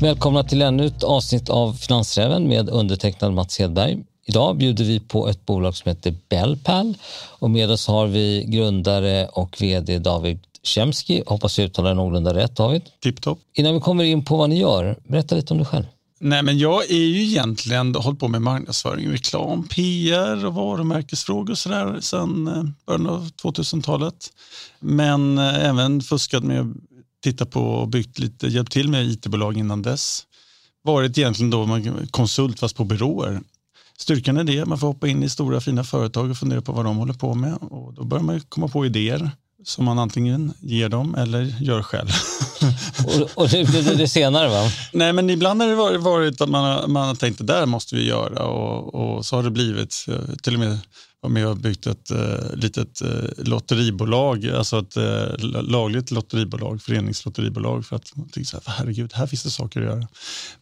Välkomna till ännu ett avsnitt av Finansräven med undertecknad Mats Hedberg. Idag bjuder vi på ett bolag som heter Bellpal och med oss har vi grundare och vd David Chemsky. Hoppas jag uttalar någorlunda rätt David. Tipptopp. Innan vi kommer in på vad ni gör, berätta lite om dig själv. Nej, men jag är ju egentligen hållit på med marknadsföring, reklam, PR och varumärkesfrågor och sådär sedan eh, början av 2000-talet. Men eh, även fuskat med att titta på och byggt lite, hjälpt till med it-bolag innan dess. Varit egentligen då konsult fast på byråer. Styrkan är det, man får hoppa in i stora fina företag och fundera på vad de håller på med och då börjar man komma på idéer som man antingen ger dem eller gör själv. och, och det blir det senare va? Nej men ibland har det varit, varit att man har, man har tänkt det där måste vi göra och, och så har det blivit. Till och med var med och byggt ett eh, litet eh, lotteribolag, alltså ett eh, lagligt lotteribolag, föreningslotteribolag för att man tyckte så här, herregud, här finns det saker att göra.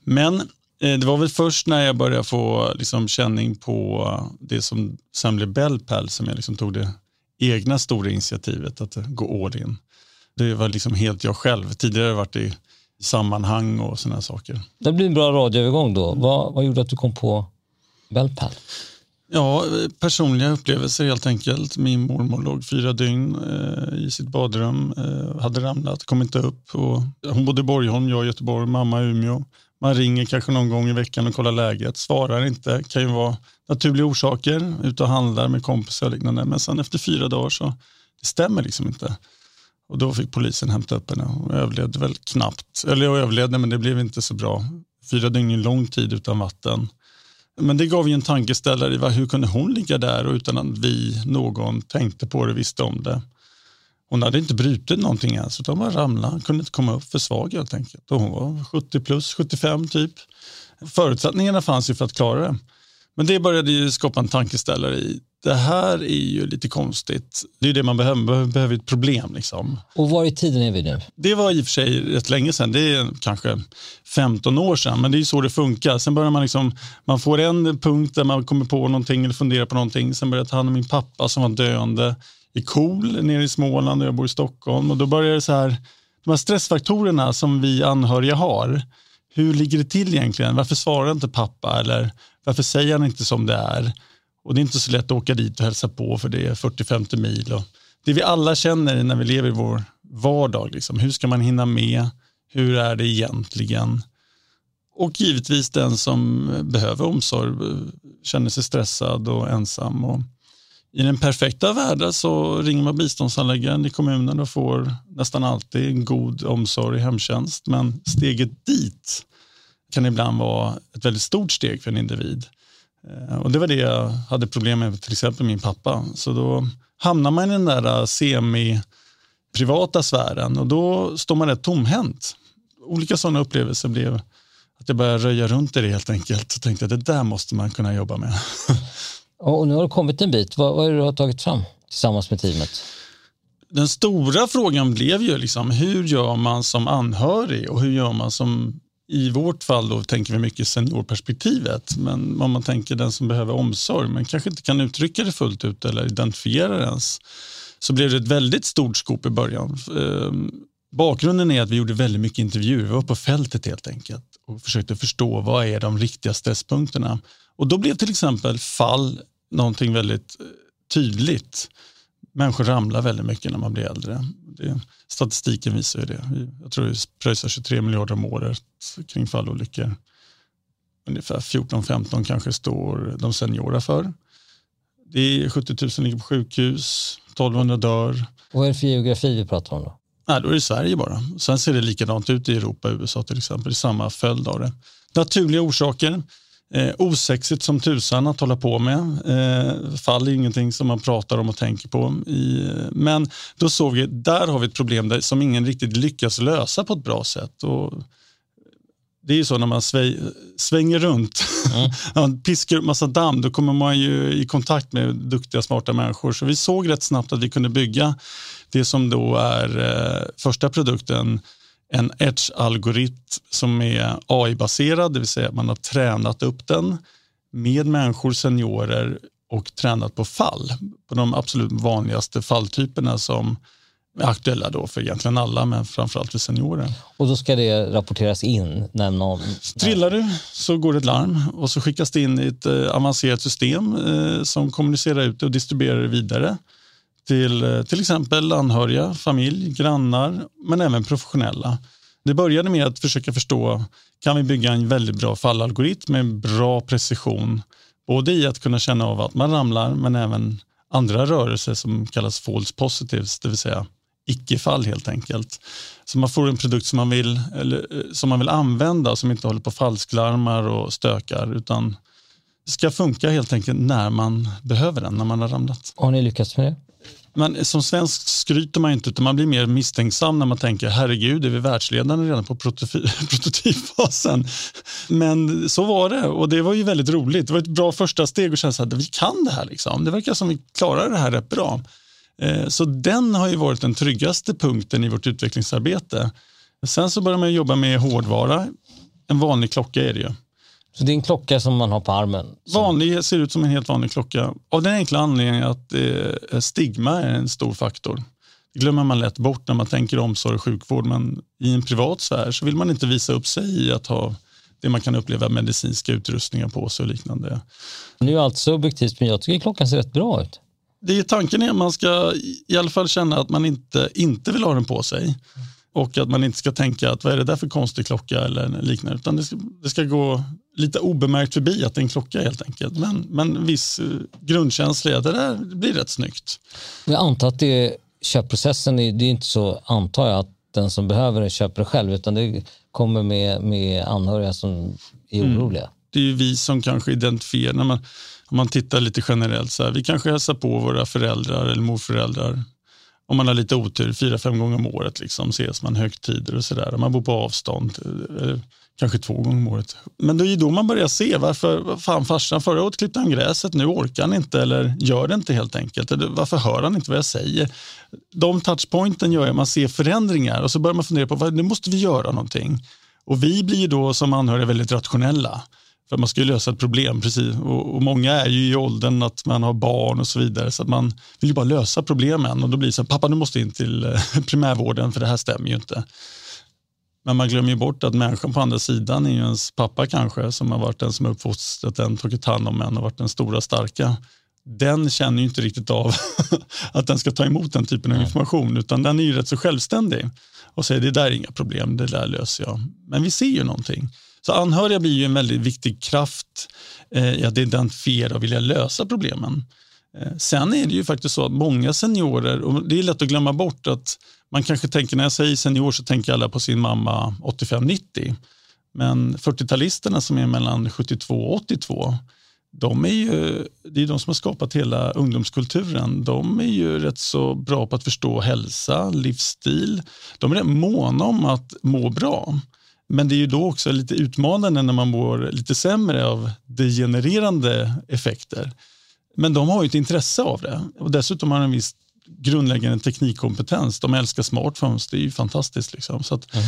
Men eh, det var väl först när jag började få liksom, känning på det som sen blev Bellpal som jag liksom tog det egna stora initiativet att eh, gå all in. Det var liksom helt jag själv. Tidigare har jag varit i sammanhang och sådana saker. Det blir en bra radioövergång då. Vad, vad gjorde att du kom på Bellpal? Ja, personliga upplevelser helt enkelt. Min mormor låg fyra dygn eh, i sitt badrum, eh, hade ramlat, kom inte upp. Och hon bodde i Borgholm, jag i Göteborg, mamma i Umeå. Man ringer kanske någon gång i veckan och kollar läget, svarar inte. kan ju vara naturliga orsaker, ute och handlar med kompisar och liknande. Men sen efter fyra dagar så det stämmer liksom inte. Och då fick polisen hämta upp henne och överlevde väl knappt. Eller jag överlevde men det blev inte så bra. Fyra dygn är lång tid utan vatten. Men det gav ju en tankeställare i hur kunde hon ligga där och utan att vi, någon, tänkte på det, visste om det. Hon hade inte brutit någonting ens utan bara ramlade, kunde inte komma upp, för svag helt enkelt. Och hon var 70 plus, 75 typ. Förutsättningarna fanns ju för att klara det. Men det började ju skapa en tankeställare i det här är ju lite konstigt. Det är det man behöver, man behöver ett problem. Liksom. Och var i tiden är vi nu? Det var i och för sig rätt länge sedan, det är kanske 15 år sedan, men det är så det funkar. Sen börjar man liksom, man får en punkt där man kommer på någonting eller funderar på någonting. Sen börjar jag ta hand om min pappa som var döende i KOL nere i Småland och jag bor i Stockholm. Och då börjar det så här, de här stressfaktorerna som vi anhöriga har, hur ligger det till egentligen? Varför svarar inte pappa? Eller varför säger han inte som det är? Och det är inte så lätt att åka dit och hälsa på för det är 40-50 mil. Och det vi alla känner när vi lever i vår vardag, liksom. hur ska man hinna med? Hur är det egentligen? Och givetvis den som behöver omsorg känner sig stressad och ensam. Och I den perfekta världen så ringer man biståndshandläggaren i kommunen och får nästan alltid en god omsorg i hemtjänst. Men steget dit kan ibland vara ett väldigt stort steg för en individ. Eh, och Det var det jag hade problem med till exempel min pappa. Så då hamnar man i den där semi-privata sfären och då står man rätt tomhänt. Olika sådana upplevelser blev att jag började röja runt i det helt enkelt och tänkte att det där måste man kunna jobba med. Och nu har du kommit en bit. Vad, vad är det du har tagit fram tillsammans med teamet? Den stora frågan blev ju liksom, hur gör man som anhörig och hur gör man som i vårt fall då tänker vi mycket seniorperspektivet, men om man tänker den som behöver omsorg men kanske inte kan uttrycka det fullt ut eller identifiera det ens, så blev det ett väldigt stort skop i början. Ehm, bakgrunden är att vi gjorde väldigt mycket intervjuer, vi var på fältet helt enkelt och försökte förstå vad är de riktiga stresspunkterna. Och då blev till exempel fall någonting väldigt eh, tydligt. Människor ramlar väldigt mycket när man blir äldre. Det, statistiken visar ju det. Jag tror det pröjsar 23 miljarder om året kring fallolyckor. Ungefär 14-15 kanske står de seniora för. Det är 70 000 ligger på sjukhus, 1200 dör. Och vad är det för geografi vi pratar om då? Nej, då är det Sverige bara. Sen ser det likadant ut i Europa och USA till exempel. Det är samma följd av det. Naturliga orsaker. Eh, osexigt som tusan att hålla på med. Eh, fall är ingenting som man pratar om och tänker på. I, men då såg vi, där har vi ett problem där, som ingen riktigt lyckas lösa på ett bra sätt. Och det är ju så när man sväj, svänger runt, mm. man piskar upp massa damm, då kommer man ju i kontakt med duktiga, smarta människor. Så vi såg rätt snabbt att vi kunde bygga det som då är eh, första produkten, en Edge-algoritm som är AI-baserad, det vill säga man har tränat upp den med människor, seniorer och tränat på fall, på de absolut vanligaste falltyperna som aktuella då för egentligen alla, men framförallt för seniorer. Och då ska det rapporteras in när någon... Trillar du så går det ett larm och så skickas det in i ett eh, avancerat system eh, som kommunicerar ut det och distribuerar det vidare till eh, till exempel anhöriga, familj, grannar, men även professionella. Det började med att försöka förstå, kan vi bygga en väldigt bra fallalgoritm med bra precision? Både i att kunna känna av att man ramlar, men även andra rörelser som kallas false positives, det vill säga icke-fall helt enkelt. Så man får en produkt som man vill, eller, eh, som man vill använda som inte håller på falsklarmar och stökar utan ska funka helt enkelt när man behöver den, när man har ramlat. Har ni lyckats med det? Men som svensk skryter man inte utan man blir mer misstänksam när man tänker herregud, är vi världsledande redan på prototypfasen? Men så var det och det var ju väldigt roligt. Det var ett bra första steg och känna att vi kan det här. Liksom. Det verkar som vi klarar det här rätt bra. Eh, så den har ju varit den tryggaste punkten i vårt utvecklingsarbete. Sen så börjar man jobba med hårdvara. En vanlig klocka är det ju. Så det är en klocka som man har på armen? Som... Vanlig, ser ut som en helt vanlig klocka. Av den enkla anledningen att eh, stigma är en stor faktor. Det glömmer man lätt bort när man tänker omsorg och sjukvård. Men i en privat sfär så vill man inte visa upp sig i att ha det man kan uppleva medicinska utrustningar på sig och liknande. Nu är allt subjektivt men jag tycker klockan ser rätt bra ut. Det är tanken är att man ska i alla fall känna att man inte, inte vill ha den på sig. Och att man inte ska tänka att vad är det där för konstig klocka eller liknande. Utan det ska, det ska gå lite obemärkt förbi att det är en klocka helt enkelt. Men, men viss uh, grundkänsla är att det där blir rätt snyggt. Jag antar att det, köpprocessen, det är inte så antar jag att den som behöver det köper det själv utan det kommer med, med anhöriga som är mm. oroliga. Mm. Det är ju vi som kanske identifierar, när man, om man tittar lite generellt, så här, vi kanske hälsar på våra föräldrar eller morföräldrar om man har lite otur, fyra, fem gånger om året liksom, ses man högtider och sådär. Man bor på avstånd, eh, kanske två gånger om året. Men det är ju då man börjar se varför, fan farsan förra året klippte han gräset, nu orkar han inte eller gör det inte helt enkelt. Varför hör han inte vad jag säger? De touchpointen gör att man ser förändringar och så börjar man fundera på, nu måste vi göra någonting. Och vi blir då som anhöriga väldigt rationella. För man ska ju lösa ett problem. precis. Och, och, Många är ju i åldern att man har barn och så vidare. Så att man vill ju bara lösa problemen. Och då blir det så här, pappa du måste in till eh, primärvården för det här stämmer ju inte. Men man glömmer ju bort att människan på andra sidan är ju ens pappa kanske som har varit den som har uppfostrat en, tagit hand om en och varit den stora starka. Den känner ju inte riktigt av att den ska ta emot den typen av information utan den är ju rätt så självständig och säger det där är inga problem, det där löser jag. Men vi ser ju någonting. Så anhöriga blir ju en väldigt viktig kraft eh, i att identifiera och vilja lösa problemen. Eh, sen är det ju faktiskt så att många seniorer, och det är lätt att glömma bort att man kanske tänker, när jag säger senior så tänker alla på sin mamma 85-90. Men 40-talisterna som är mellan 72 och 82, de är ju, det är de som har skapat hela ungdomskulturen. De är ju rätt så bra på att förstå hälsa, livsstil. De är måna om att må bra. Men det är ju då också lite utmanande när man mår lite sämre av degenererande effekter. Men de har ju ett intresse av det och dessutom har de en viss grundläggande teknikkompetens. De älskar smartphones, det är ju fantastiskt. Liksom. Så att mm.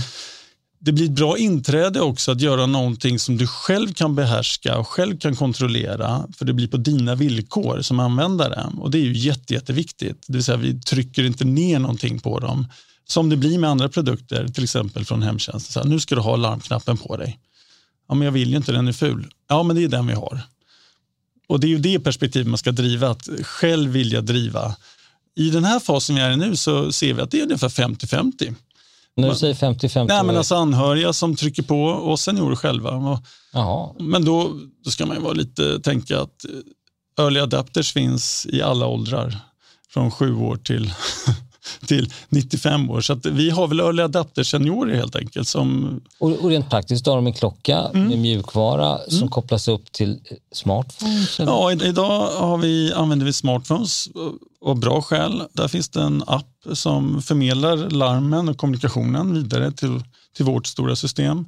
Det blir ett bra inträde också att göra någonting som du själv kan behärska och själv kan kontrollera för det blir på dina villkor som användare och det är ju jätte, jätteviktigt. Det vill säga vi trycker inte ner någonting på dem som det blir med andra produkter, till exempel från hemtjänsten. Så här, nu ska du ha larmknappen på dig. Ja, men jag vill ju inte, den är ful. Ja, men det är den vi har. Och det är ju det perspektivet man ska driva, att själv vilja driva. I den här fasen vi är i nu så ser vi att det är ungefär 50-50. När du säger 50-50? Nej, men alltså anhöriga som trycker på och seniorer själva. Jaha. Men då, då ska man ju vara lite, tänka att early adapters finns i alla åldrar. Från sju år till till 95 år. Så vi har väl early adapter seniorer helt enkelt. Som... Och, och rent praktiskt har de en klocka mm. med mjukvara mm. som kopplas upp till smartphones? Eller? Ja, idag har vi, använder vi smartphones av bra skäl. Där finns det en app som förmedlar larmen och kommunikationen vidare till, till vårt stora system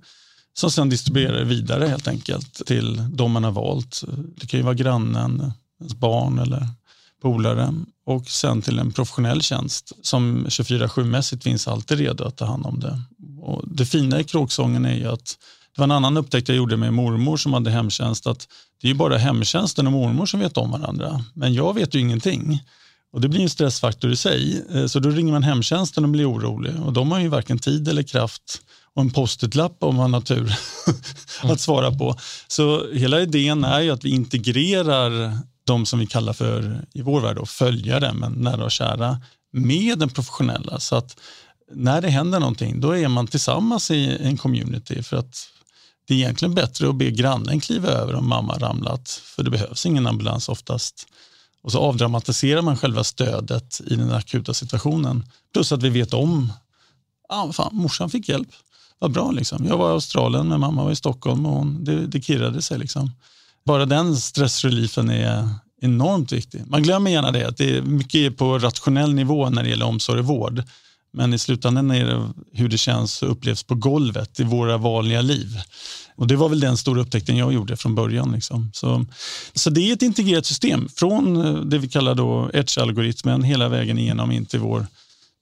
som sedan distribuerar vidare helt enkelt till de man har valt. Det kan ju vara grannen, ens barn eller polare och sen till en professionell tjänst som 24-7-mässigt finns alltid redo att ta hand om det. Och det fina i kråksången är ju att det var en annan upptäckt jag gjorde med mormor som hade hemtjänst att det är ju bara hemtjänsten och mormor som vet om varandra. Men jag vet ju ingenting. Och Det blir en stressfaktor i sig. Eh, så då ringer man hemtjänsten och blir orolig. Och de har ju varken tid eller kraft och en post-it-lapp om man har tur att svara på. Så hela idén är ju att vi integrerar de som vi kallar för, i vår värld, då, följare, men nära och kära, med den professionella. Så att när det händer någonting, då är man tillsammans i en community för att det är egentligen bättre att be grannen kliva över om mamma ramlat, för det behövs ingen ambulans oftast. Och så avdramatiserar man själva stödet i den akuta situationen. Plus att vi vet om, ah, fan, morsan fick hjälp. Vad bra liksom. Jag var i Australien men mamma var i Stockholm och hon, det, det kirrade sig liksom. Bara den stressreliefen är enormt viktig. Man glömmer gärna det, att det är mycket på rationell nivå när det gäller omsorg och vård. Men i slutändan är det hur det känns och upplevs på golvet i våra vanliga liv. Och Det var väl den stora upptäckten jag gjorde från början. Liksom. Så, så det är ett integrerat system från eh, det vi kallar då Edge-algoritmen hela vägen igenom in till, vår,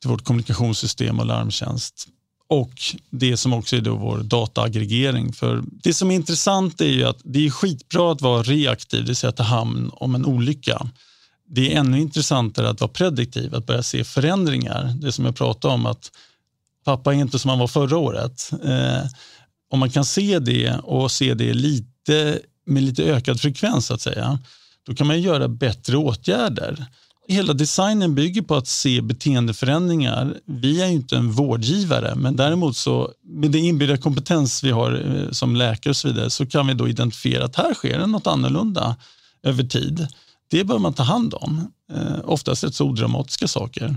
till vårt kommunikationssystem och larmtjänst. Och det som också är då vår dataaggregering. För det som är intressant är ju att det är skitbra att vara reaktiv, det vill säga ta hand om en olycka det är ännu intressantare att vara prediktiv, att börja se förändringar. Det som jag pratade om, att pappa är inte som han var förra året. Eh, om man kan se det och se det lite, med lite ökad frekvens, så att säga, då kan man göra bättre åtgärder. Hela designen bygger på att se beteendeförändringar. Vi är ju inte en vårdgivare, men däremot så med den inbyggda kompetens vi har eh, som läkare och så vidare så kan vi då identifiera att här sker det något annorlunda över tid. Det bör man ta hand om. Eh, oftast rätt så odramatiska saker.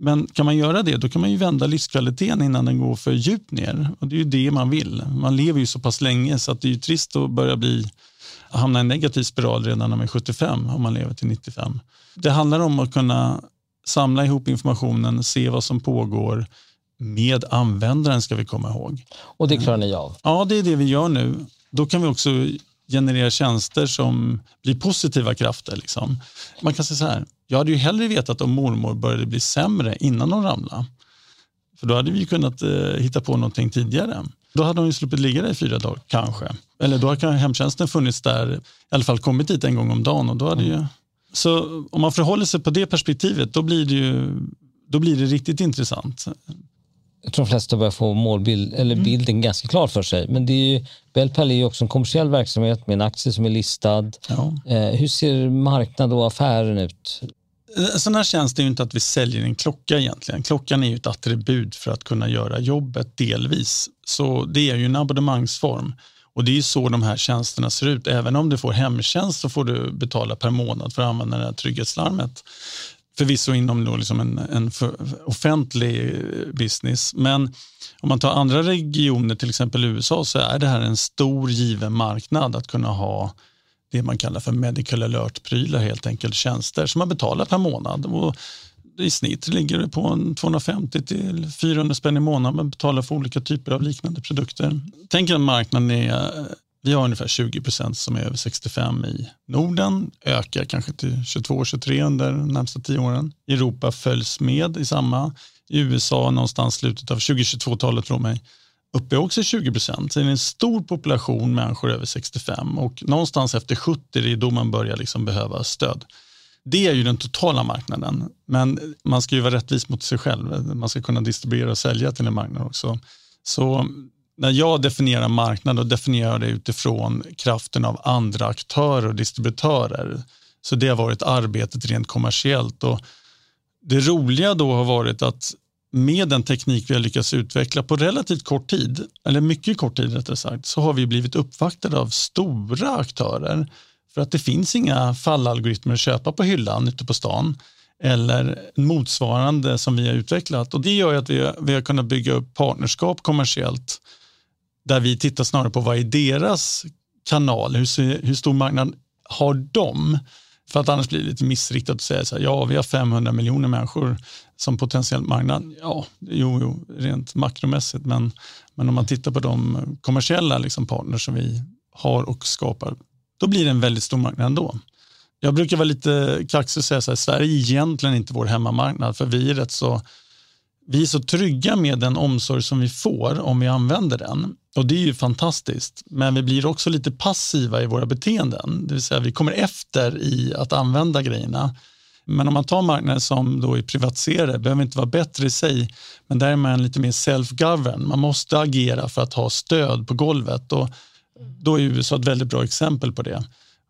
Men kan man göra det, då kan man ju vända livskvaliteten innan den går för djupt ner. Och det är ju det man vill. Man lever ju så pass länge så att det är ju trist att börja bli, hamna i en negativ spiral redan när man är 75 om man lever till 95. Det handlar om att kunna samla ihop informationen, se vad som pågår med användaren ska vi komma ihåg. Och det klarar ni av? Ja, det är det vi gör nu. Då kan vi också generera tjänster som blir positiva krafter. Liksom. Man kan säga så här, jag hade ju hellre vetat om mormor började bli sämre innan hon ramlade. För då hade vi kunnat eh, hitta på någonting tidigare. Då hade hon ju sluppit ligga där i fyra dagar, kanske. Eller då hade hemtjänsten funnits där, i alla fall kommit dit en gång om dagen. Och då hade mm. ju... Så om man förhåller sig på det perspektivet, då blir det, ju, då blir det riktigt intressant jag tror de flesta börjar få målbild, eller mm. bilden ganska klar för sig. Men det är ju, Bellpal är ju också en kommersiell verksamhet med en aktie som är listad. Ja. Eh, hur ser marknad och affären ut? Eh, sån här tjänst är ju inte att vi säljer en klocka egentligen. Klockan är ju ett attribut för att kunna göra jobbet delvis. Så det är ju en abonnemangsform. Och det är så de här tjänsterna ser ut. Även om du får hemtjänst så får du betala per månad för att använda det här trygghetslarmet förvisso inom då liksom en, en offentlig business. Men om man tar andra regioner, till exempel USA, så är det här en stor given marknad att kunna ha det man kallar för medical alert-prylar, helt enkelt tjänster som man betalar per månad. Och i snitt ligger det på 250 till 400 spänn i månaden man betalar för olika typer av liknande produkter. Tänk att marknaden är vi har ungefär 20 procent som är över 65 i Norden, ökar kanske till 22-23 under de närmsta tio åren. Europa följs med i samma. I USA någonstans slutet av 2022-talet tror mig uppe också 20 procent. Så det är en stor population människor över 65 och någonstans efter 70 är då man börjar liksom behöva stöd. Det är ju den totala marknaden, men man ska ju vara rättvis mot sig själv. Man ska kunna distribuera och sälja till en marknad också. Så när jag definierar marknad, då definierar jag det utifrån kraften av andra aktörer och distributörer. Så det har varit arbetet rent kommersiellt. Och det roliga då har varit att med den teknik vi har lyckats utveckla på relativt kort tid, eller mycket kort tid rättare sagt, så har vi blivit uppvaktade av stora aktörer. För att det finns inga fallalgoritmer att köpa på hyllan ute på stan eller motsvarande som vi har utvecklat. Och Det gör att vi har, vi har kunnat bygga upp partnerskap kommersiellt där vi tittar snarare på vad är deras kanal, hur, hur stor marknad har de? För att annars blir det lite missriktat att säga så här, ja vi har 500 miljoner människor som potentiell marknad. Ja, jo, jo rent makromässigt, men, men om man tittar på de kommersiella liksom, partners som vi har och skapar, då blir det en väldigt stor marknad ändå. Jag brukar vara lite kaxig och säga att Sverige är egentligen inte vår hemmamarknad, för vi är rätt så vi är så trygga med den omsorg som vi får om vi använder den. Och det är ju fantastiskt, men vi blir också lite passiva i våra beteenden. Det vill säga vi kommer efter i att använda grejerna. Men om man tar marknader som då är privatiserade, behöver inte vara bättre i sig, men där är man lite mer self-govern. Man måste agera för att ha stöd på golvet och då är USA ett väldigt bra exempel på det.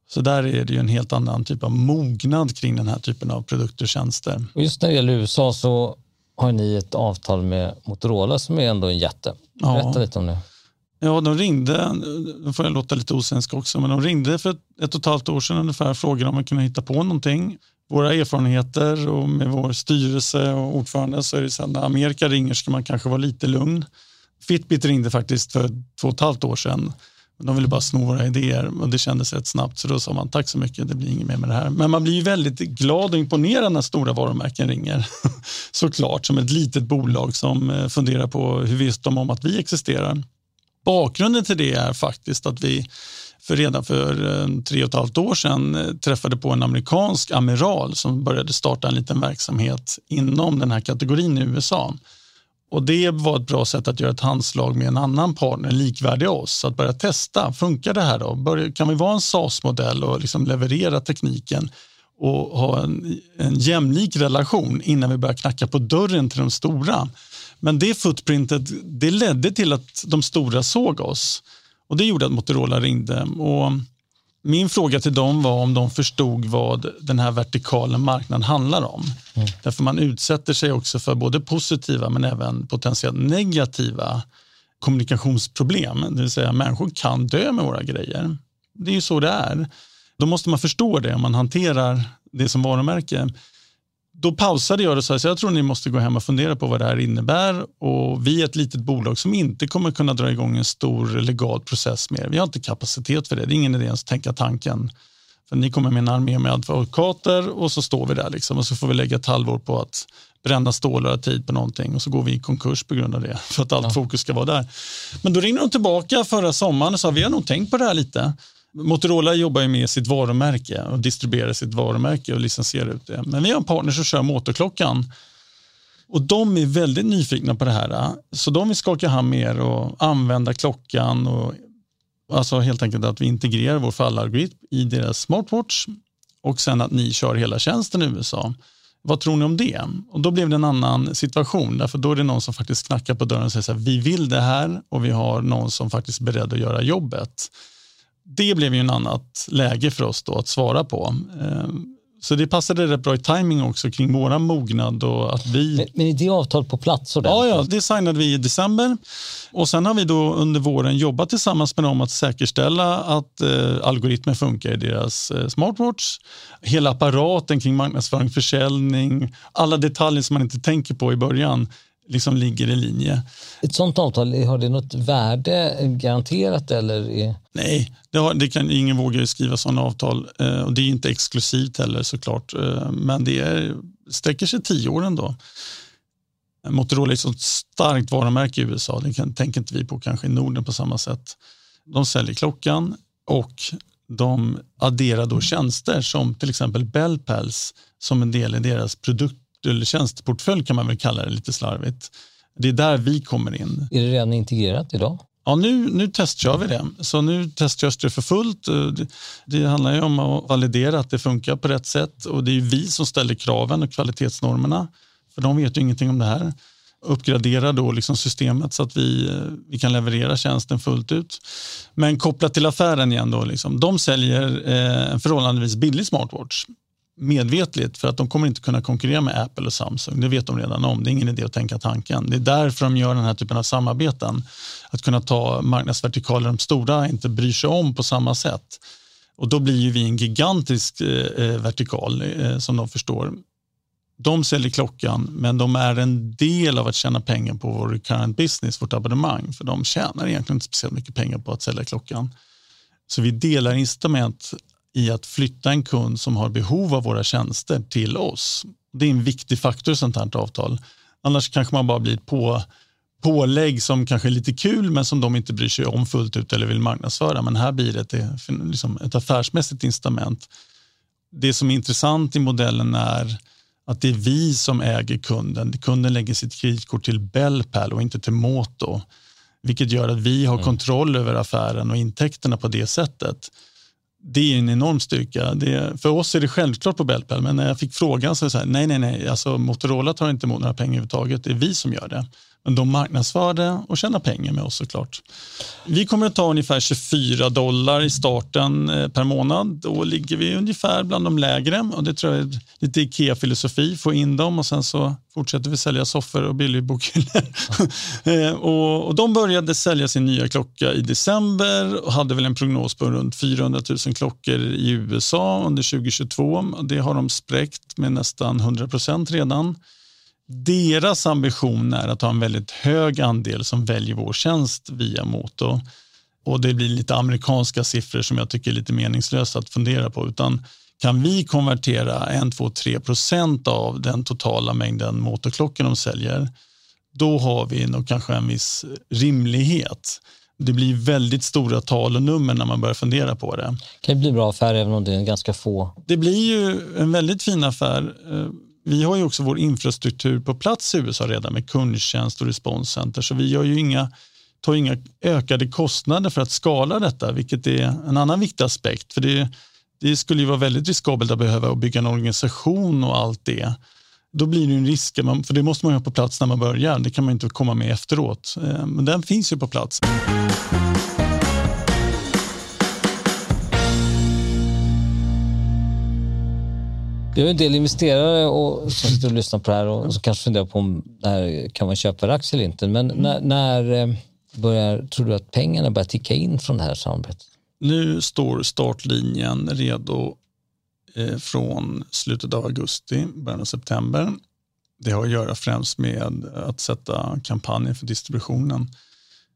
Så där är det ju en helt annan typ av mognad kring den här typen av produkter och tjänster. Och just när det gäller USA så har ni ett avtal med Motorola som är ändå en jätte. Berätta ja. lite om det. Ja, de ringde, nu får jag låta lite osvensk också, men de ringde för ett, ett och ett halvt år sedan ungefär och frågade om man kunde hitta på någonting. Våra erfarenheter och med vår styrelse och ordförande så är det så att när Amerika ringer ska man kanske vara lite lugn. Fitbit ringde faktiskt för två och ett halvt år sedan de ville bara sno våra idéer och det kändes rätt snabbt så då sa man tack så mycket, det blir inget mer med det här. Men man blir ju väldigt glad och imponerad när stora varumärken ringer. Såklart, som ett litet bolag som eh, funderar på hur visst de om att vi existerar. Bakgrunden till det är faktiskt att vi för redan för eh, tre och ett halvt år sedan eh, träffade på en amerikansk amiral som började starta en liten verksamhet inom den här kategorin i USA. Och Det var ett bra sätt att göra ett handslag med en annan partner likvärdig oss. Att börja testa, funkar det här då? Kan vi vara en SAS-modell och liksom leverera tekniken och ha en, en jämlik relation innan vi börjar knacka på dörren till de stora? Men det footprintet det ledde till att de stora såg oss och det gjorde att Motorola ringde. Och min fråga till dem var om de förstod vad den här vertikala marknaden handlar om. Mm. Därför man utsätter sig också för både positiva men även potentiellt negativa kommunikationsproblem. Det vill säga människor kan dö med våra grejer. Det är ju så det är. Då måste man förstå det om man hanterar det som varumärke då pausade jag och sa att jag tror ni måste gå hem och fundera på vad det här innebär. Och vi är ett litet bolag som inte kommer kunna dra igång en stor legal process mer. Vi har inte kapacitet för det. Det är ingen idé ens att tänka tanken. För ni kommer med en armé med advokater och så står vi där liksom och så får vi lägga ett halvår på att bränna stålar och tid på någonting och så går vi i konkurs på grund av det för att allt ja. fokus ska vara där. Men då ringde de tillbaka förra sommaren och sa vi har nog tänkt på det här lite. Motorola jobbar ju med sitt varumärke och distribuerar sitt varumärke och licensierar ut det. Men vi har en partner som kör motorklockan och de är väldigt nyfikna på det här. Så de vill skaka hand med er och använda klockan och alltså helt enkelt att vi integrerar vår fallalgoritm i deras smartwatch och sen att ni kör hela tjänsten i USA. Vad tror ni om det? Och då blev det en annan situation, därför då är det någon som faktiskt knackar på dörren och säger så här, vi vill det här och vi har någon som faktiskt är beredd att göra jobbet det blev ju en annat läge för oss då att svara på. Eh, så det passade rätt bra i timing också kring våra mognad och att vi... Men, men är det avtal på plats? Ja, ja, det signade vi i december och sen har vi då under våren jobbat tillsammans med dem att säkerställa att eh, algoritmer funkar i deras eh, smartwatch. Hela apparaten kring marknadsföring, försäljning, alla detaljer som man inte tänker på i början liksom ligger i linje. Ett sånt avtal, har det något värde garanterat? Eller är... Nej, det, har, det kan, ingen vågar skriva sådana avtal eh, och det är inte exklusivt heller såklart. Eh, men det är, sträcker sig tio år ändå. Motorola är ett så starkt varumärke i USA, det kan, tänker inte vi på kanske i Norden på samma sätt. De säljer klockan och de adderar då tjänster som till exempel Bell Pals som en del i deras produkt eller tjänsteportfölj kan man väl kalla det lite slarvigt. Det är där vi kommer in. Är det redan integrerat idag? Ja, nu, nu testkör vi det. Så nu testkörs det för fullt. Det, det handlar ju om att validera att det funkar på rätt sätt och det är vi som ställer kraven och kvalitetsnormerna. För de vet ju ingenting om det här. Uppgradera då liksom systemet så att vi, vi kan leverera tjänsten fullt ut. Men kopplat till affären igen, då, liksom, de säljer eh, en förhållandevis billig smartwatch medvetligt för att de kommer inte kunna konkurrera med Apple och Samsung. Det vet de redan om. Det är ingen idé att tänka tanken. Det är därför de gör den här typen av samarbeten. Att kunna ta marknadsvertikaler de stora inte bryr sig om på samma sätt. Och då blir ju vi en gigantisk eh, eh vertikal eh, som de förstår. De säljer klockan, men de är en del av att tjäna pengar på vår current business, vårt abonnemang. För de tjänar egentligen inte speciellt mycket pengar på att sälja klockan. Så vi delar incitament i att flytta en kund som har behov av våra tjänster till oss. Det är en viktig faktor i sånt här avtal. Annars kanske man bara blir på pålägg som kanske är lite kul men som de inte bryr sig om fullt ut eller vill marknadsföra. Men här blir det ett, liksom ett affärsmässigt incitament. Det som är intressant i modellen är att det är vi som äger kunden. Kunden lägger sitt kreditkort till Bellpal och inte till Moto. Vilket gör att vi har mm. kontroll över affären och intäkterna på det sättet det är en enorm styrka. Det, för oss är det självklart på Bellpel, men när jag fick frågan så är det så här, nej, nej, nej, alltså Motorola tar inte emot några pengar överhuvudtaget, det är vi som gör det. Men de marknadsför det och tjänar pengar med oss såklart. Vi kommer att ta ungefär 24 dollar i starten eh, per månad. Då ligger vi ungefär bland de lägre och det tror jag är lite Ikea-filosofi, få in dem och sen så fortsätter vi sälja soffor och billigbokhyllor. bokhyllor. Eh, och, och de började sälja sin nya klocka i december och hade väl en prognos på runt 400 000 klockor i USA under 2022. Det har de spräckt med nästan 100 procent redan. Deras ambition är att ha en väldigt hög andel som väljer vår tjänst via Moto. Och det blir lite amerikanska siffror som jag tycker är lite meningslösa att fundera på. Utan kan vi konvertera 1, 2, 3 procent av den totala mängden motorklockor de säljer, då har vi nog kanske en viss rimlighet. Det blir väldigt stora tal och nummer när man börjar fundera på det. Det kan bli bra affär även om det är ganska få. Det blir ju en väldigt fin affär. Vi har ju också vår infrastruktur på plats i USA redan med kundtjänst och responscenter, så vi gör ju inga, tar inga ökade kostnader för att skala detta, vilket är en annan viktig aspekt. För det, det skulle ju vara väldigt riskabelt att behöva bygga en organisation och allt det. Då blir det en risk, för det måste man ha på plats när man börjar. Det kan man inte komma med efteråt. Eh, men den finns ju på plats. Vi har en del investerare och, som sitter och lyssnar på det här och, som kanske funderar på om det här kan man köpa aktier eller inte. Men mm. när, när eh, börjar, tror du att pengarna börjar ticka in från det här samarbetet? Nu står startlinjen redo eh, från slutet av augusti, början av september. Det har att göra främst med att sätta kampanjen för distributionen.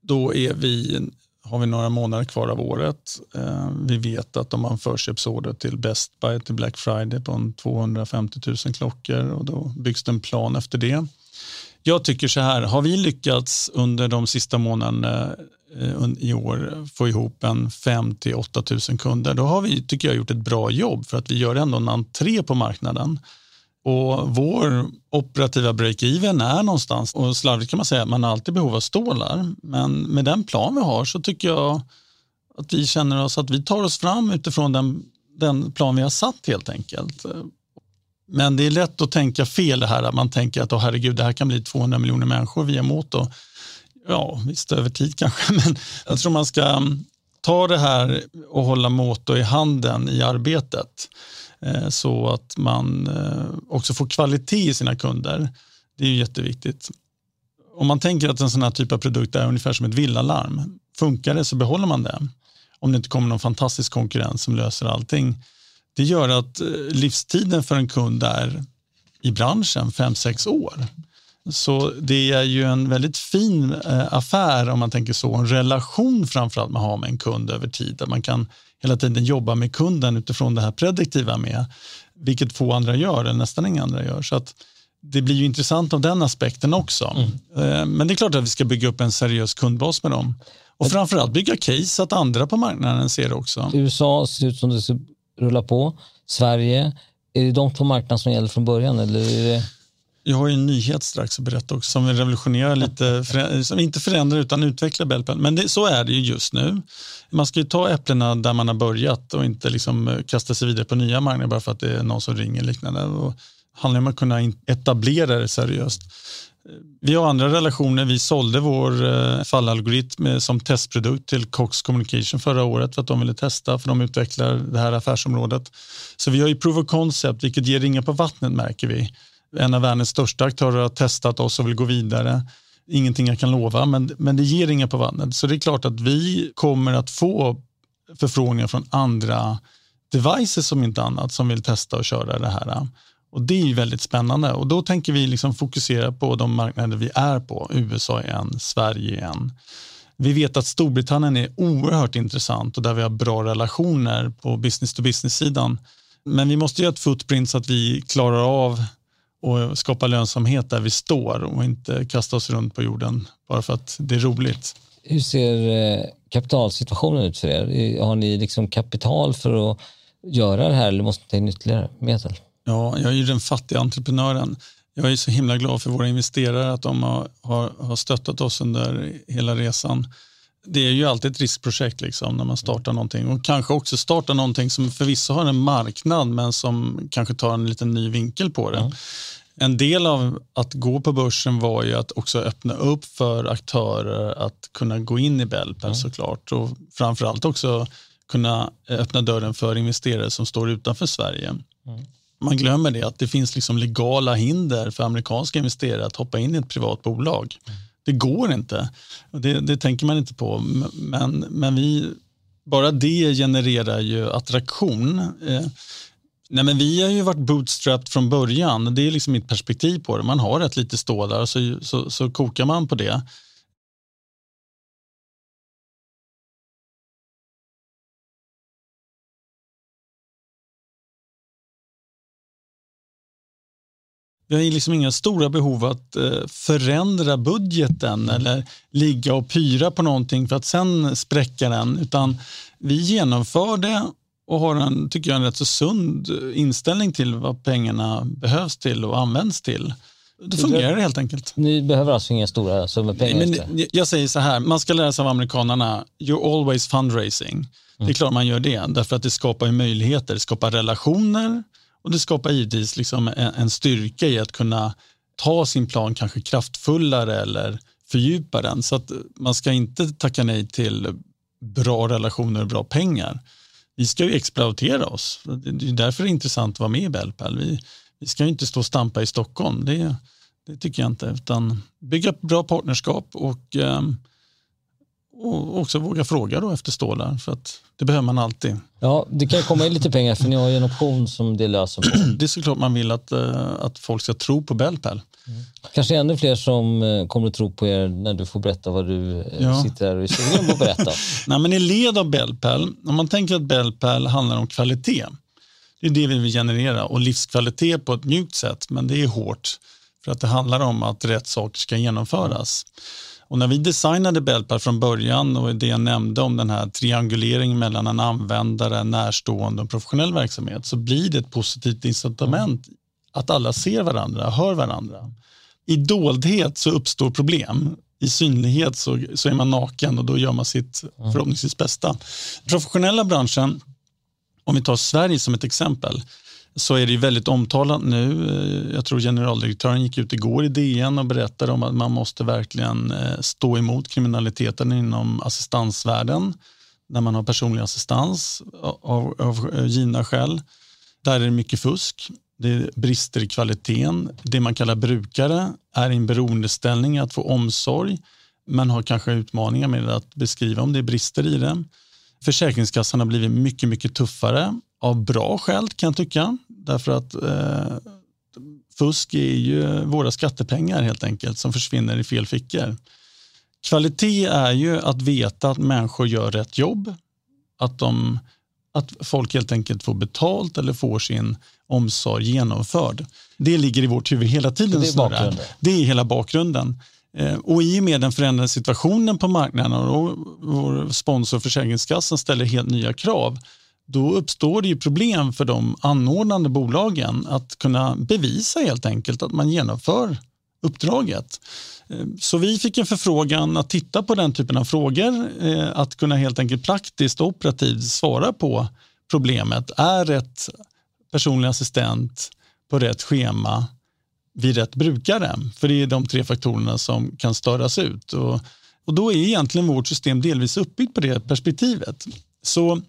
Då är vi har vi några månader kvar av året. Eh, vi vet att de har en förköpsorder till Best Buy till Black Friday på 250 000 klockor och då byggs det en plan efter det. Jag tycker så här, har vi lyckats under de sista månaderna eh, i år få ihop en 5 till 8 000 kunder, då har vi, tycker jag, gjort ett bra jobb för att vi gör ändå en entré på marknaden. Och vår operativa break-even är någonstans, och slarvigt kan man säga att man har alltid behov av stålar, men med den plan vi har så tycker jag att vi känner oss att vi tar oss fram utifrån den, den plan vi har satt helt enkelt. Men det är lätt att tänka fel det här, att man tänker att oh, herregud, det här kan bli 200 miljoner människor via Moto. Ja, visst över tid kanske, men jag tror man ska ta det här och hålla Moto i handen i arbetet. Eh, så att man eh, också får kvalitet i sina kunder. Det är ju jätteviktigt. Om man tänker att en sån här typ av produkt är ungefär som ett villalarm. Funkar det så behåller man det. Om det inte kommer någon fantastisk konkurrens som löser allting. Det gör att eh, livstiden för en kund är i branschen 5-6 år. Så det är ju en väldigt fin affär om man tänker så, en relation framförallt man har med en kund över tid. Där man kan hela tiden jobba med kunden utifrån det här prediktiva med, vilket få andra gör, eller nästan inga andra gör. Så att det blir ju intressant av den aspekten också. Mm. Eh, men det är klart att vi ska bygga upp en seriös kundbas med dem. Och framförallt bygga case så att andra på marknaden ser det också. USA ser ut som det rulla på. Sverige, är det de två marknaderna som gäller från början? Eller är det... Jag har en nyhet strax att berätta också som revolutionerar lite, som inte förändrar utan utvecklar Bellpen. Men det, så är det ju just nu. Man ska ju ta äpplena där man har börjat och inte liksom eh, kasta sig vidare på nya marknader bara för att det är någon som ringer liknande. Och handlar om att kunna etablera det seriöst. Eh, vi har andra relationer. Vi sålde vår eh, fallalgoritm som testprodukt till Cox Communication förra året för att de ville testa, för de utvecklar det här affärsområdet. Så vi har ju proof of concept, vilket ger ringar på vattnet märker vi en av världens största aktörer har testat oss och vill gå vidare. Ingenting jag kan lova, men, men det ger inga på vattnet. Så det är klart att vi kommer att få förfrågningar från andra devices som inte annat som vill testa och köra det här. Och Det är väldigt spännande och då tänker vi liksom fokusera på de marknader vi är på. USA är en, Sverige är en. Vi vet att Storbritannien är oerhört intressant och där vi har bra relationer på business to business-sidan. Men vi måste göra ett footprint så att vi klarar av och skapa lönsamhet där vi står och inte kasta oss runt på jorden bara för att det är roligt. Hur ser eh, kapitalsituationen ut för er? Har ni liksom kapital för att göra det här eller måste ni ta in ytterligare medel? Ja, jag är ju den fattiga entreprenören. Jag är så himla glad för våra investerare att de har, har, har stöttat oss under hela resan. Det är ju alltid ett riskprojekt liksom, när man startar någonting och kanske också starta någonting som förvisso har en marknad men som kanske tar en liten ny vinkel på det. Mm. En del av att gå på börsen var ju att också öppna upp för aktörer att kunna gå in i Belpel mm. såklart och framförallt också kunna öppna dörren för investerare som står utanför Sverige. Mm. Man glömmer det att det finns liksom legala hinder för amerikanska investerare att hoppa in i ett privat bolag. Mm. Det går inte. Det, det, tänker man inte på. Men, men vi, bara det genererar ju attraktion. Eh, nej men vi har ju varit bootstrapped från början. Det är liksom mitt perspektiv på det. Man har rätt lite stålar så, så, så kokar man på det. Vi har liksom inga stora behov att eh, förändra budgeten eller ligga och pyra på någonting för att sen spräcka den. Utan vi genomför det och har en, tycker jag, en rätt så sund inställning till vad pengarna behövs till och används till. Det fungerar det helt enkelt. Ni behöver alltså inga stora summor pengar? Men, jag säger så här, man ska lära sig av amerikanerna, you're always fundraising. Mm. Det är mm. klart man gör det, därför att det skapar möjligheter, det skapar relationer, och det skapar givetvis liksom en, en styrka i att kunna ta sin plan kanske kraftfullare eller fördjupa den. Så att man ska inte tacka nej till bra relationer och bra pengar. Vi ska ju exploatera oss. Det är därför det är intressant att vara med i Bellpal. Vi, vi ska inte stå och stampa i Stockholm. Det, det tycker jag inte. Utan bygga bra partnerskap och um, och också våga fråga då efter stålar för att det behöver man alltid. Ja, det kan komma in lite pengar för ni har ju en option som det löser på. Det är såklart man vill att, eh, att folk ska tro på Bellpal. Mm. Kanske ännu fler som eh, kommer att tro på er när du får berätta vad du eh, ja. sitter här och är sugen på att berätta. Nej, men I led av Bellpal, om man tänker att Bellpal handlar om kvalitet, det är det vi vill generera och livskvalitet på ett mjukt sätt, men det är hårt för att det handlar om att rätt saker ska genomföras. Och när vi designade Belpar från början och det jag nämnde om den här trianguleringen mellan en användare, närstående och professionell verksamhet så blir det ett positivt incitament att alla ser varandra, hör varandra. I doldhet så uppstår problem. I synlighet så, så är man naken och då gör man sitt förhoppningsvis bästa. Professionella branschen, om vi tar Sverige som ett exempel, så är det väldigt omtalat nu. Eh, jag tror generaldirektören gick ut igår i DN och berättade om att man måste verkligen eh, stå emot kriminaliteten inom assistansvärlden när man har personlig assistans av, av eh, givna skäl. Där är det mycket fusk. Det är brister i kvaliteten. Det man kallar brukare är i en beroendeställning att få omsorg men har kanske utmaningar med att beskriva om det är brister i det. Försäkringskassan har blivit mycket, mycket tuffare av bra skäl kan jag tycka. Därför att eh, fusk är ju våra skattepengar helt enkelt som försvinner i fel fickor. Kvalitet är ju att veta att människor gör rätt jobb. Att, de, att folk helt enkelt får betalt eller får sin omsorg genomförd. Det ligger i vårt huvud hela tiden. Det är, bakgrunden. det är hela bakgrunden. Eh, och i och med den förändrade situationen på marknaden och vår sponsor Försäkringskassan ställer helt nya krav då uppstår det ju problem för de anordnande bolagen att kunna bevisa helt enkelt att man genomför uppdraget. Eh, så vi fick en förfrågan att titta på den typen av frågor, eh, att kunna helt enkelt praktiskt och operativt svara på problemet. Är rätt personlig assistent på rätt schema vid rätt brukare? För det är de tre faktorerna som kan störas ut. Och, och då är egentligen vårt system delvis uppbyggt på det perspektivet. Så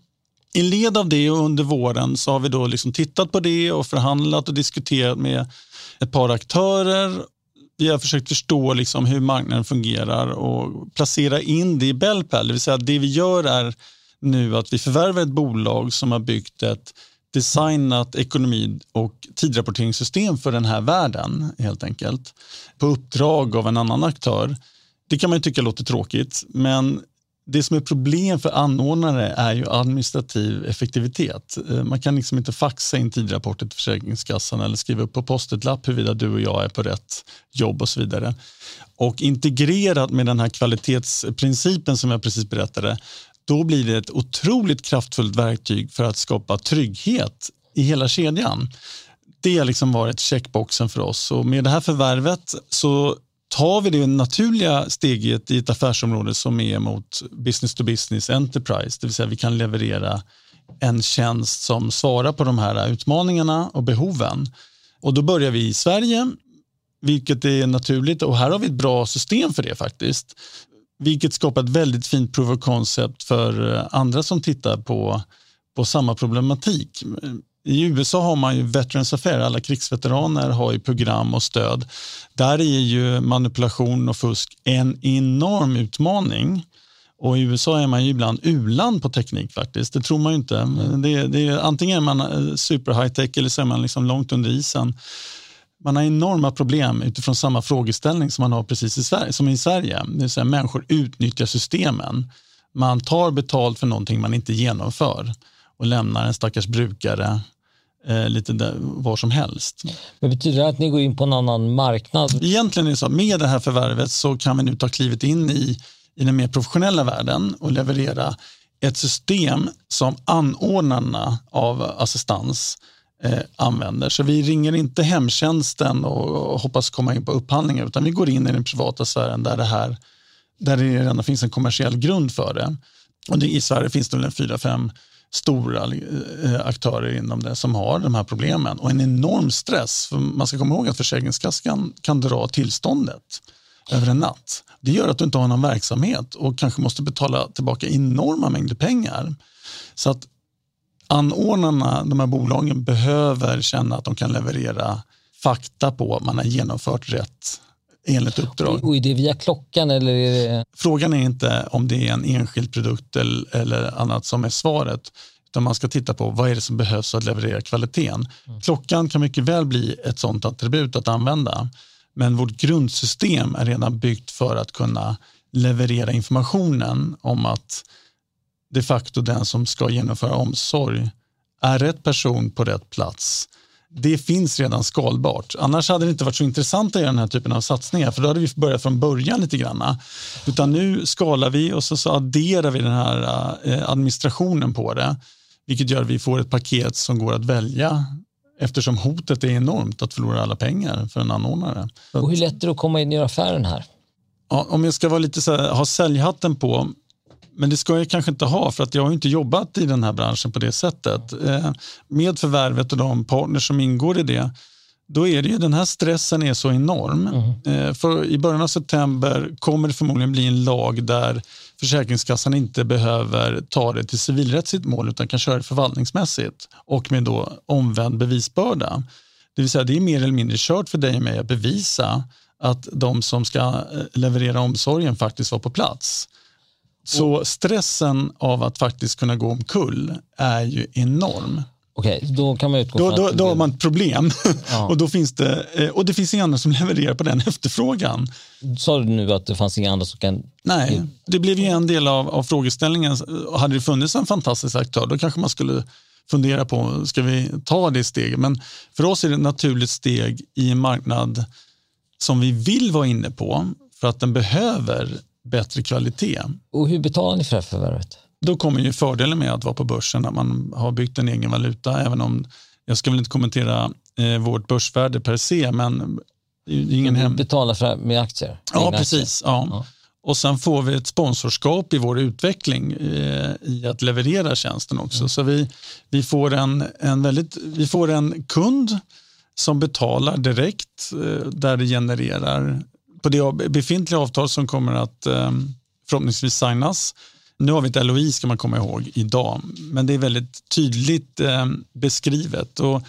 i led av det och under våren så har vi då liksom tittat på det och förhandlat och diskuterat med ett par aktörer. Vi har försökt förstå liksom hur marknaden fungerar och placera in det i Bellpal. Det vill säga det vi gör är nu att vi förvärvar ett bolag som har byggt ett designat ekonomi och tidrapporteringssystem för den här världen helt enkelt på uppdrag av en annan aktör. Det kan man ju tycka låter tråkigt, men det som är problem för anordnare är ju administrativ effektivitet. Eh, man kan liksom inte faxa in tidrapporter till Försäkringskassan eller skriva upp på post-it-lapp huruvida du och jag är på rätt jobb och så vidare. Och integrerat med den här kvalitetsprincipen som jag precis berättade, då blir det ett otroligt kraftfullt verktyg för att skapa trygghet i hela kedjan. Det har liksom varit checkboxen för oss och med det här förvärvet så tar vi det naturliga steget i ett affärsområde som är mot business to business enterprise, det vill säga vi kan leverera en tjänst som svarar på de här utmaningarna och behoven. Och då börjar vi i Sverige, vilket är naturligt och här har vi ett bra system för det faktiskt. Vilket skapar ett väldigt fint proof of concept för andra som tittar på, på samma problematik. I USA har man ju Veterans Affairs, alla krigsveteraner har ju program och stöd. Där är ju manipulation och fusk en enorm utmaning. Och I USA är man ju ibland uland på teknik faktiskt, det tror man ju inte. Det, det är, antingen är man eh, super high tech eller så är man liksom långt under isen. Man har enorma problem utifrån samma frågeställning som man har precis i Sverige, som i Sverige. Det vill säga människor utnyttjar systemen. Man tar betalt för någonting man inte genomför och lämnar en stackars brukare eh, lite där, var som helst. Men betyder det att ni går in på en annan marknad? Egentligen är det så, med det här förvärvet så kan vi nu ta klivet in i, i den mer professionella världen och leverera ett system som anordnarna av assistans eh, använder. Så vi ringer inte hemtjänsten och, och hoppas komma in på upphandlingar utan vi går in i den privata sfären där det här där det redan finns en kommersiell grund för det. Och det, I Sverige finns det fyra, fem stora eh, eh, aktörer inom det som har de här problemen och en enorm stress. För man ska komma ihåg att Försäkringskassan kan dra tillståndet över en natt. Det gör att du inte har någon verksamhet och kanske måste betala tillbaka enorma mängder pengar. Så att anordnarna, de här bolagen, behöver känna att de kan leverera fakta på att man har genomfört rätt enligt uppdrag. Och är det via klockan eller? Är det... Frågan är inte om det är en enskild produkt eller, eller annat som är svaret, utan man ska titta på vad är det som behövs för att leverera kvaliteten. Mm. Klockan kan mycket väl bli ett sådant attribut att använda, men vårt grundsystem är redan byggt för att kunna leverera informationen om att de facto den som ska genomföra omsorg är rätt person på rätt plats det finns redan skalbart. Annars hade det inte varit så intressant att göra den här typen av satsningar för då hade vi börjat från början lite grann. Utan nu skalar vi och så, så adderar vi den här eh, administrationen på det vilket gör att vi får ett paket som går att välja eftersom hotet är enormt att förlora alla pengar för en anordnare. Och hur lätt är det att komma in göra affären här? Ja, om jag ska vara lite så här, ha säljhatten på men det ska jag kanske inte ha för att jag har inte jobbat i den här branschen på det sättet. Eh, med förvärvet och de partners som ingår i det, då är det ju den här stressen är så enorm. Mm. Eh, för I början av september kommer det förmodligen bli en lag där Försäkringskassan inte behöver ta det till civilrättsligt mål utan kan köra det förvaltningsmässigt och med då omvänd bevisbörda. Det vill säga det är mer eller mindre kört för dig och mig att bevisa att de som ska eh, leverera omsorgen faktiskt var på plats. Så stressen av att faktiskt kunna gå omkull är ju enorm. Okej, då kan man utgå då, då, då har man ett problem. Ja. och, då finns det, eh, och det finns inga andra som levererar på den efterfrågan. Sa du nu att det fanns inga andra som kan... Nej, det blev ju en del av, av frågeställningen. Hade det funnits en fantastisk aktör då kanske man skulle fundera på, ska vi ta det steget? Men för oss är det ett naturligt steg i en marknad som vi vill vara inne på för att den behöver bättre kvalitet. Och hur betalar ni för det här förvärvet? Då kommer ju fördelen med att vara på börsen att man har byggt en egen valuta, även om jag ska väl inte kommentera eh, vårt börsvärde per se, men ingen hem... betalar för med aktier? Ja, precis. Ja. ja. Och sen får vi ett sponsorskap i vår utveckling eh, i att leverera tjänsten också. Mm. Så vi, vi, får en, en väldigt, vi får en kund som betalar direkt eh, där det genererar på det befintliga avtal som kommer att ehm, förhoppningsvis signas. Nu har vi ett LOI ska man komma ihåg idag, men det är väldigt tydligt ehm, beskrivet. Och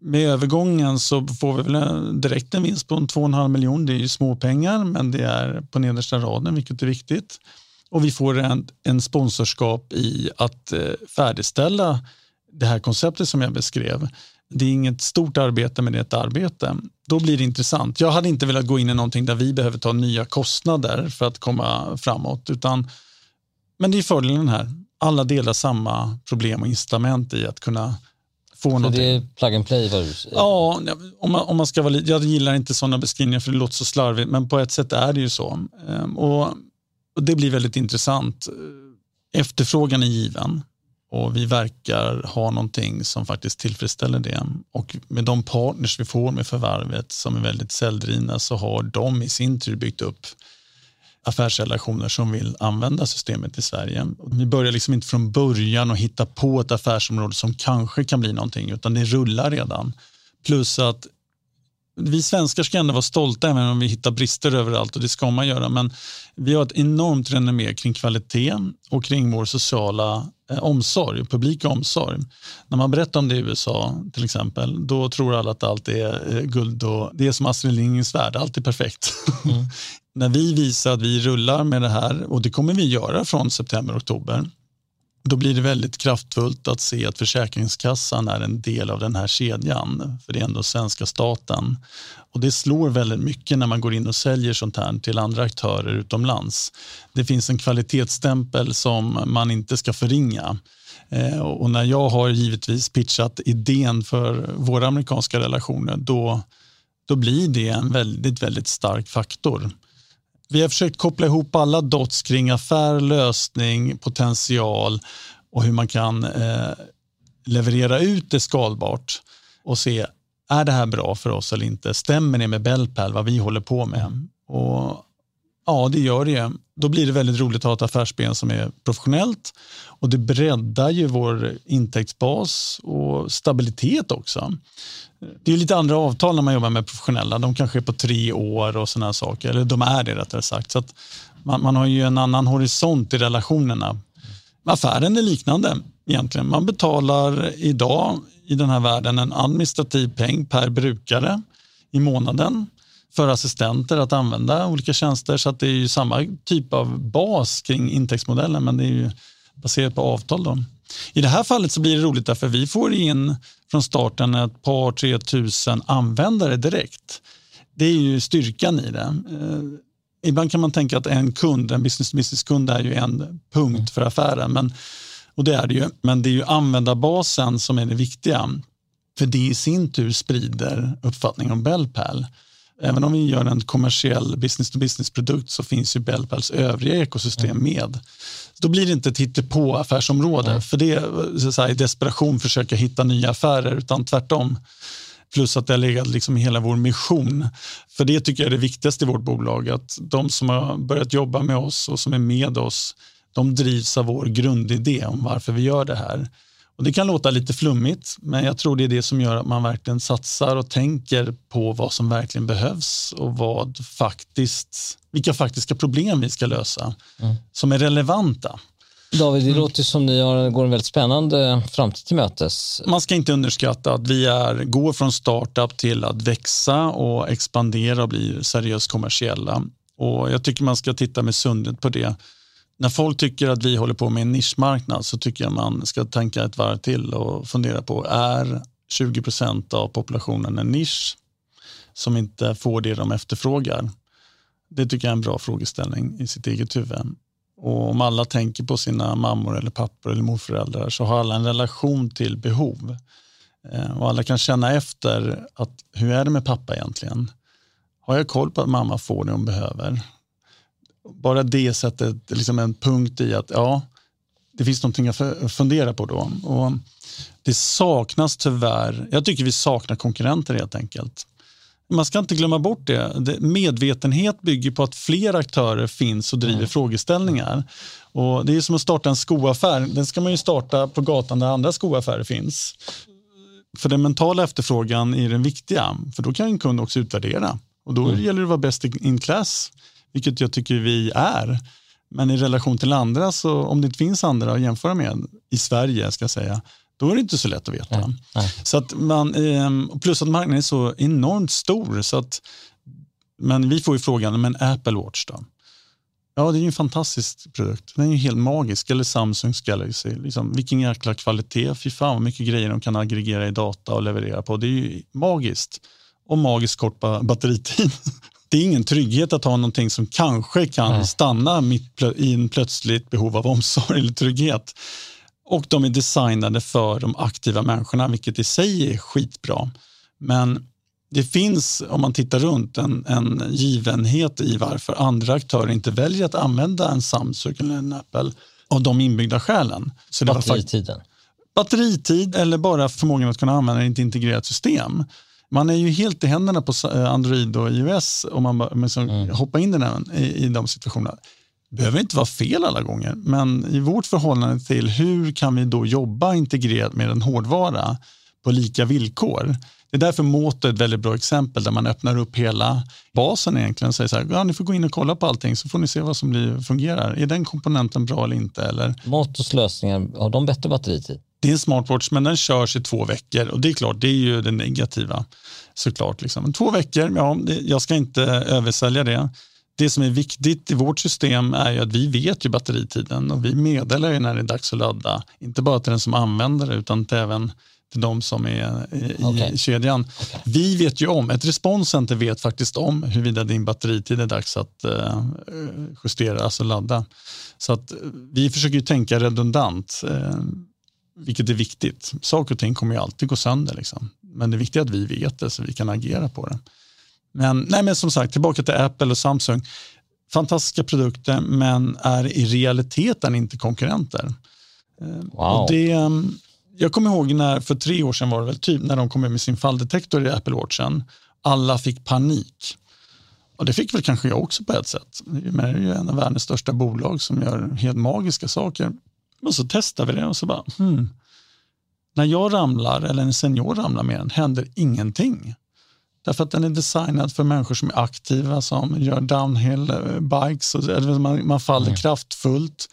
med övergången så får vi väl direkt en vinst på 2,5 miljon. Det är ju småpengar, men det är på nedersta raden, vilket är viktigt. Och vi får en, en sponsorskap i att eh, färdigställa det här konceptet som jag beskrev. Det är inget stort arbete, men det är ett arbete. Då blir det intressant. Jag hade inte velat gå in i någonting där vi behöver ta nya kostnader för att komma framåt. Utan, men det är fördelen här. Alla delar samma problem och incitament i att kunna få så någonting. det är plug and play? Säger. Ja, om man, om man ska vara, jag gillar inte sådana beskrivningar för det låter så slarvigt, men på ett sätt är det ju så. Ehm, och, och Det blir väldigt intressant. Efterfrågan är given och vi verkar ha någonting som faktiskt tillfredsställer det. Och med de partners vi får med förvärvet som är väldigt säljdrivna så har de i sin tur byggt upp affärsrelationer som vill använda systemet i Sverige. Vi börjar liksom inte från början och hitta på ett affärsområde som kanske kan bli någonting utan det rullar redan. Plus att vi svenskar ska ändå vara stolta även om vi hittar brister överallt och det ska man göra. Men vi har ett enormt renommé kring kvalitet och kring vår sociala omsorg, publika omsorg. När man berättar om det i USA till exempel, då tror alla att allt är eh, guld och det är som Astrid Lindgrens värld, allt är perfekt. Mm. När vi visar att vi rullar med det här, och det kommer vi göra från september, oktober, då blir det väldigt kraftfullt att se att Försäkringskassan är en del av den här kedjan, för det är ändå svenska staten. Och det slår väldigt mycket när man går in och säljer sånt här till andra aktörer utomlands. Det finns en kvalitetsstämpel som man inte ska förringa. Eh, och när jag har givetvis pitchat idén för våra amerikanska relationer, då, då blir det en väldigt, väldigt stark faktor. Vi har försökt koppla ihop alla dots kring affär, lösning, potential och hur man kan eh, leverera ut det skalbart och se är det här bra för oss eller inte? Stämmer det med Bellpal, vad vi håller på med? Och Ja, det gör det. Då blir det väldigt roligt att ha ett affärsben som är professionellt och det breddar ju vår intäktsbas och stabilitet också. Det är lite andra avtal när man jobbar med professionella. De kanske är på tre år och sådana saker. Eller de är det rättare sagt. Så man, man, har ju en annan horisont i relationerna. Affären är liknande egentligen. Man betalar idag i den här världen en administrativ peng per brukare i månaden för assistenter att använda olika tjänster. Så att det är ju samma typ av bas kring intäktsmodellen men det är ju baserat på avtal. Då. I det här fallet så blir det roligt därför vi får in från starten ett par, tre tusen användare direkt. Det är ju styrkan i det. Eh, ibland kan man tänka att en kund, en business-to-business-kund är ju en punkt för affären. Men, och det är det ju. Men det är ju användarbasen som är det viktiga. För det i sin tur sprider uppfattningen om Bellpal. Även om vi gör en kommersiell business-to-business-produkt så finns ju Bellpals övriga ekosystem mm. med. Då blir det inte ett hittepå affärsområde, mm. för det så säga, i desperation försöka hitta nya affärer, utan tvärtom. Plus att det har legat liksom i hela vår mission. För det tycker jag är det viktigaste i vårt bolag, att de som har börjat jobba med oss och som är med oss, de drivs av vår grundidé om varför vi gör det här. Och det kan låta lite flummigt, men jag tror det är det som gör att man verkligen satsar och tänker på vad som verkligen behövs och vad faktiskt, vilka faktiska problem vi ska lösa mm. som är relevanta. David, det mm. låter som ni har, går en väldigt spännande framtid till mötes. Man ska inte underskatta att vi är, går från startup till att växa och expandera och bli seriöst kommersiella. Och jag tycker man ska titta med sundhet på det när folk tycker att vi håller på med en nischmarknad så tycker jag man ska tänka ett varv till och fundera på är 20 procent av populationen en nisch som inte får det de efterfrågar? Det tycker jag är en bra frågeställning i sitt eget huvud. Och om alla tänker på sina mammor eller pappor eller morföräldrar så har alla en relation till behov. Eh, och alla kan känna efter att hur är det med pappa egentligen? Har jag koll på att mamma får det hon behöver? Bara det sättet liksom en punkt i att ja, det finns någonting att fundera på då. Och det saknas tyvärr, jag tycker vi saknar konkurrenter helt enkelt. Man ska inte glömma bort det. Medvetenhet bygger på att fler aktörer finns och driver mm. frågeställningar. Och Det är som att starta en skoaffär. Den ska man ju starta på gatan där andra skoaffärer finns. För den mentala efterfrågan är den viktiga, för då kan en kund också utvärdera. Och Då mm. gäller det att vara bäst in class vilket jag tycker vi är. Men i relation till andra, så om det inte finns andra att jämföra med i Sverige, ska jag säga, då är det inte så lätt att veta. Nej, nej. Så att man, ehm, plus att marknaden är så enormt stor. Så att, men vi får ju frågan, men Apple Watch då? Ja, det är ju en fantastisk produkt. Den är ju helt magisk. Eller Samsungs Galaxy. Liksom, vilken jäkla kvalitet. Fy fan vad mycket grejer de kan aggregera i data och leverera på. Det är ju magiskt. Och magiskt kort batteritid. det är ingen trygghet att ha någonting som kanske kan Nej. stanna mitt i en plötsligt behov av omsorg eller trygghet. Och de är designade för de aktiva människorna, vilket i sig är skitbra. Men det finns, om man tittar runt, en, en givenhet i varför andra aktörer inte väljer att använda en Samsung eller en Apple av de inbyggda skälen. Så Batteritiden? Batteritid eller bara förmågan att kunna använda ett integrerat system. Man är ju helt i händerna på eh, Android och iOS om man mm. hoppar in i, i de situationerna. Det behöver inte vara fel alla gånger, men i vårt förhållande till hur kan vi då jobba integrerat med en hårdvara på lika villkor. Det är därför Moto är ett väldigt bra exempel där man öppnar upp hela basen egentligen och säger så här, ja, ni får gå in och kolla på allting så får ni se vad som blir, fungerar. Är den komponenten bra eller inte? Eller? Motos lösningar, har de bättre batteritid? Det är en smartwatch men den körs i två veckor och det är klart, det är ju det negativa såklart. Liksom. Två veckor, ja, jag ska inte översälja det. Det som är viktigt i vårt system är ju att vi vet ju batteritiden och vi meddelar ju när det är dags att ladda. Inte bara till den som använder det utan till även till de som är i okay. kedjan. Okay. Vi vet ju om, ett responscenter vet faktiskt om huruvida din batteritid är dags att uh, justera, alltså ladda. Så att vi försöker tänka redundant, uh, vilket är viktigt. Saker och ting kommer ju alltid gå sönder. Liksom. Men det är viktigt att vi vet det så vi kan agera på det. Men, nej, men som sagt, tillbaka till Apple och Samsung. Fantastiska produkter men är i realiteten inte konkurrenter. Eh, wow. Och det, ehm, jag kommer ihåg när, för tre år sedan var det väl, typ när de kom med sin falldetektor i Apple Watchen. Alla fick panik. Och det fick väl kanske jag också på ett sätt. Men det är ju en av världens största bolag som gör helt magiska saker. Och så testar vi det och så bara, hmm. När jag ramlar eller en senior ramlar med den händer ingenting. Därför att den är designad för människor som är aktiva, som gör downhill eh, bikes. Och, man, man faller mm. kraftfullt.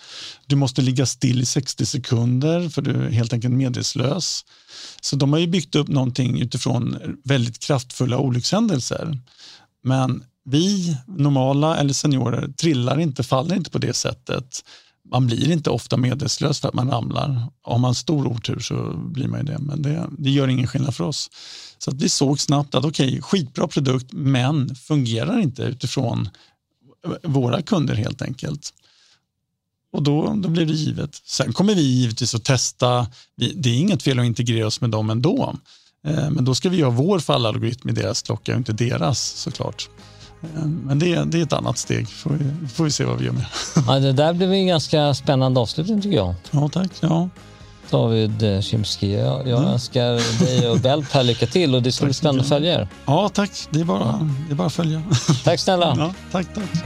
Du måste ligga still i 60 sekunder för du är helt enkelt medvetslös. Så de har ju byggt upp någonting utifrån väldigt kraftfulla olyckshändelser. Men vi normala eller seniorer trillar inte, faller inte på det sättet man blir inte ofta medvetslös för att man ramlar. Har man stor otur så blir man ju det, men det, det gör ingen skillnad för oss. Så att vi såg snabbt att okej, okay, skitbra produkt, men fungerar inte utifrån våra kunder helt enkelt. Och då, då blir det givet. Sen kommer vi givetvis att testa, det är inget fel att integrera oss med dem ändå, eh, men då ska vi göra vår fallalgoritm i deras klocka och inte deras såklart. Eh, men det, det är ett annat steg. Får vi, får vi se vad vi gör med. Ja, det där blev en ganska spännande avslutning tycker jag. Ja, tack. Ja. David Kimski, jag, jag mm. önskar dig och Belp här lycka till och det ska bli spännande att följa er. Ja, tack. Det är bara, det är bara att följa. Tack snälla. Ja, tack, tack.